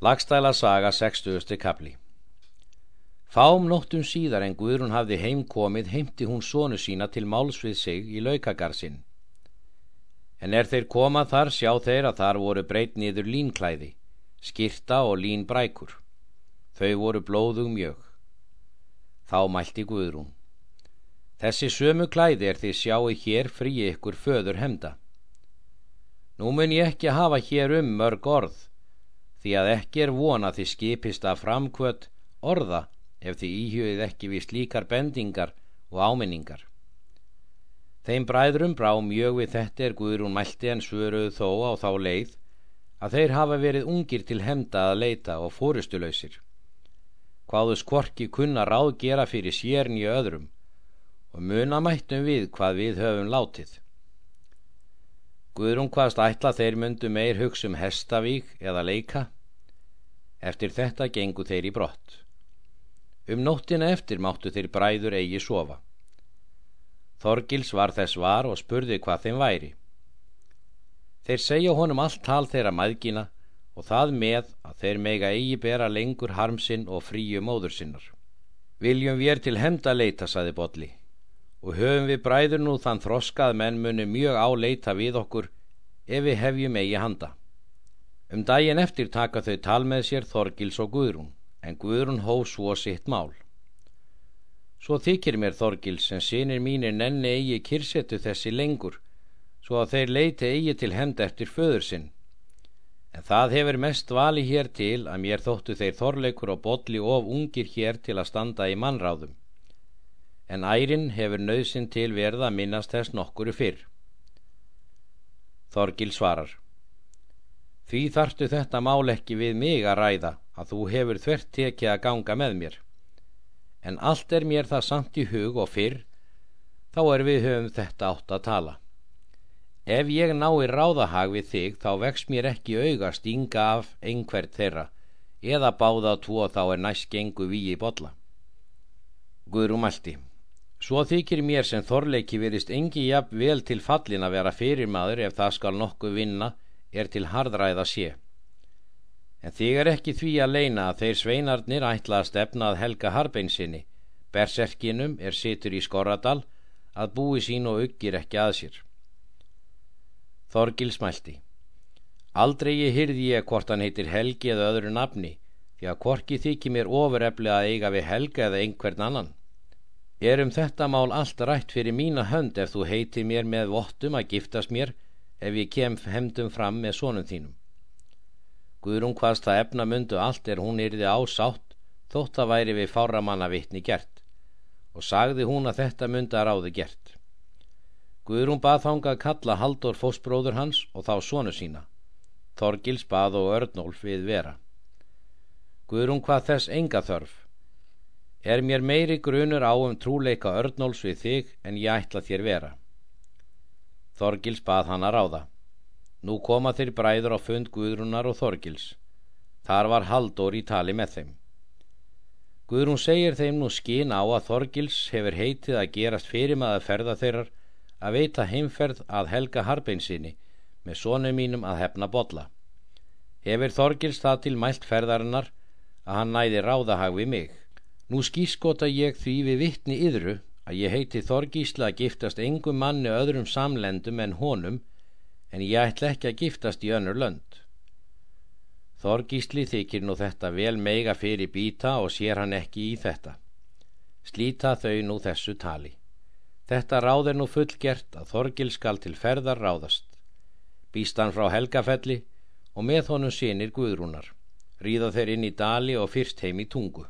Lagstæla saga 60. kapli Fám nóttum síðar en Guðrún hafði heimkomið heimti hún sonu sína til máls við sig í laukagarsinn. En er þeir koma þar sjá þeir að þar voru breyt niður línklæði, skirta og línbrækur. Þau voru blóðug mjög. Þá mælti Guðrún. Þessi sömu klæði er því sjáu hér frí ykkur föður hemda. Nú mun ég ekki hafa hér um mörg orð því að ekki er vona því skipist að framkvöt orða ef því íhjöðið ekki við slíkar bendingar og áminningar. Þeim bræðrum brá mjög við þetta er Guðrún mælti en svöruðu þó á þá leið að þeir hafa verið ungir til hemda að leita og fórustulausir. Hvaðus korki kunna ráð gera fyrir sérni öðrum og muna mættum við hvað við höfum látið. Guðrún hvaðst ætla þeir myndu meir hugsa um hestavík eða leika. Eftir þetta gengu þeir í brott. Um nóttina eftir máttu þeir bræður eigi sofa. Þorgils var þess var og spurði hvað þeim væri. Þeir segja honum allt tal þeirra maðgina og það með að þeir mega eigi bera lengur harmsinn og fríu móður sinnar. Viljum við er til hemda leita, saði Bodli og höfum við bræður nú þann þroskað menn muni mjög áleita við okkur ef við hefjum eigi handa. Um daginn eftir taka þau tal með sér Þorgils og Guðrún, en Guðrún hóf svo sitt mál. Svo þykir mér Þorgils sem sinir mínir nenni eigi kyrsetu þessi lengur, svo að þeir leiti eigi til hend eftir föður sinn. En það hefur mest vali hér til að mér þóttu þeir þorleikur og botli of ungir hér til að standa í mannráðum en ærin hefur nöðsinn til verða að minnast þess nokkuru fyrr. Þorgil svarar Því þartu þetta mál ekki við mig að ræða að þú hefur þvert tekið að ganga með mér. En allt er mér það samt í hug og fyrr, þá er við höfum þetta átt að tala. Ef ég nái ráðahag við þig þá vex mér ekki auga stinga af einhvert þeirra eða báða tvo þá er næst gengu við í botla. Guðrú mælti Svo þykir mér sem þorleiki virist engi jafn vel til fallin að vera fyrirmaður ef það skal nokkuð vinna er til hardræða sé. En þig er ekki því að leina að þeir sveinarnir ætla að stefna að helga harbeinsinni, berserkinum er situr í Skorradal, að búi sín og uggir ekki að sér. Þorgil smælti. Aldrei ég hyrði ég hvort hann heitir Helgi eða öðru nafni, því að hvorki þykir mér ofurefli að eiga við Helga eða einhvern annan. Er um þetta mál allt rætt fyrir mína hönd ef þú heiti mér með vottum að giftast mér ef ég kem hemdum fram með sonum þínum. Guðrún hvaðst það efna mundu allt er hún yrði ásátt þótt að væri við fáramanna vittni gert og sagði hún að þetta mundu að ráði gert. Guðrún bað þángað kalla Haldur fósbróður hans og þá sonu sína. Þorgils bað og Örnólf við vera. Guðrún hvað þess enga þörf er mér meiri grunur á um trúleika örnóls við þig en ég ætla þér vera. Þorgils bað hann að ráða. Nú koma þeir bræður á fund Guðrúnar og Þorgils. Þar var Haldur í tali með þeim. Guðrún segir þeim nú skín á að Þorgils hefur heitið að gerast fyrir maður ferða þeirrar að veita heimferð að helga harbeinsinni með sónu mínum að hefna botla. Hefur Þorgils það til mælt ferðarinnar að hann næði ráðahag við mig. Nú skískota ég því við vittni yðru að ég heiti Þorgísla að giftast engum manni öðrum samlendum en honum en ég ætla ekki að giftast í önnur lönd. Þorgísli þykir nú þetta vel meiga fyrir býta og sér hann ekki í þetta. Slíta þau nú þessu tali. Þetta ráð er nú fullgert að Þorgil skal til ferðar ráðast. Býst hann frá Helgafelli og með honum sinir Guðrúnar. Ríða þeir inn í dali og fyrst heim í tungu.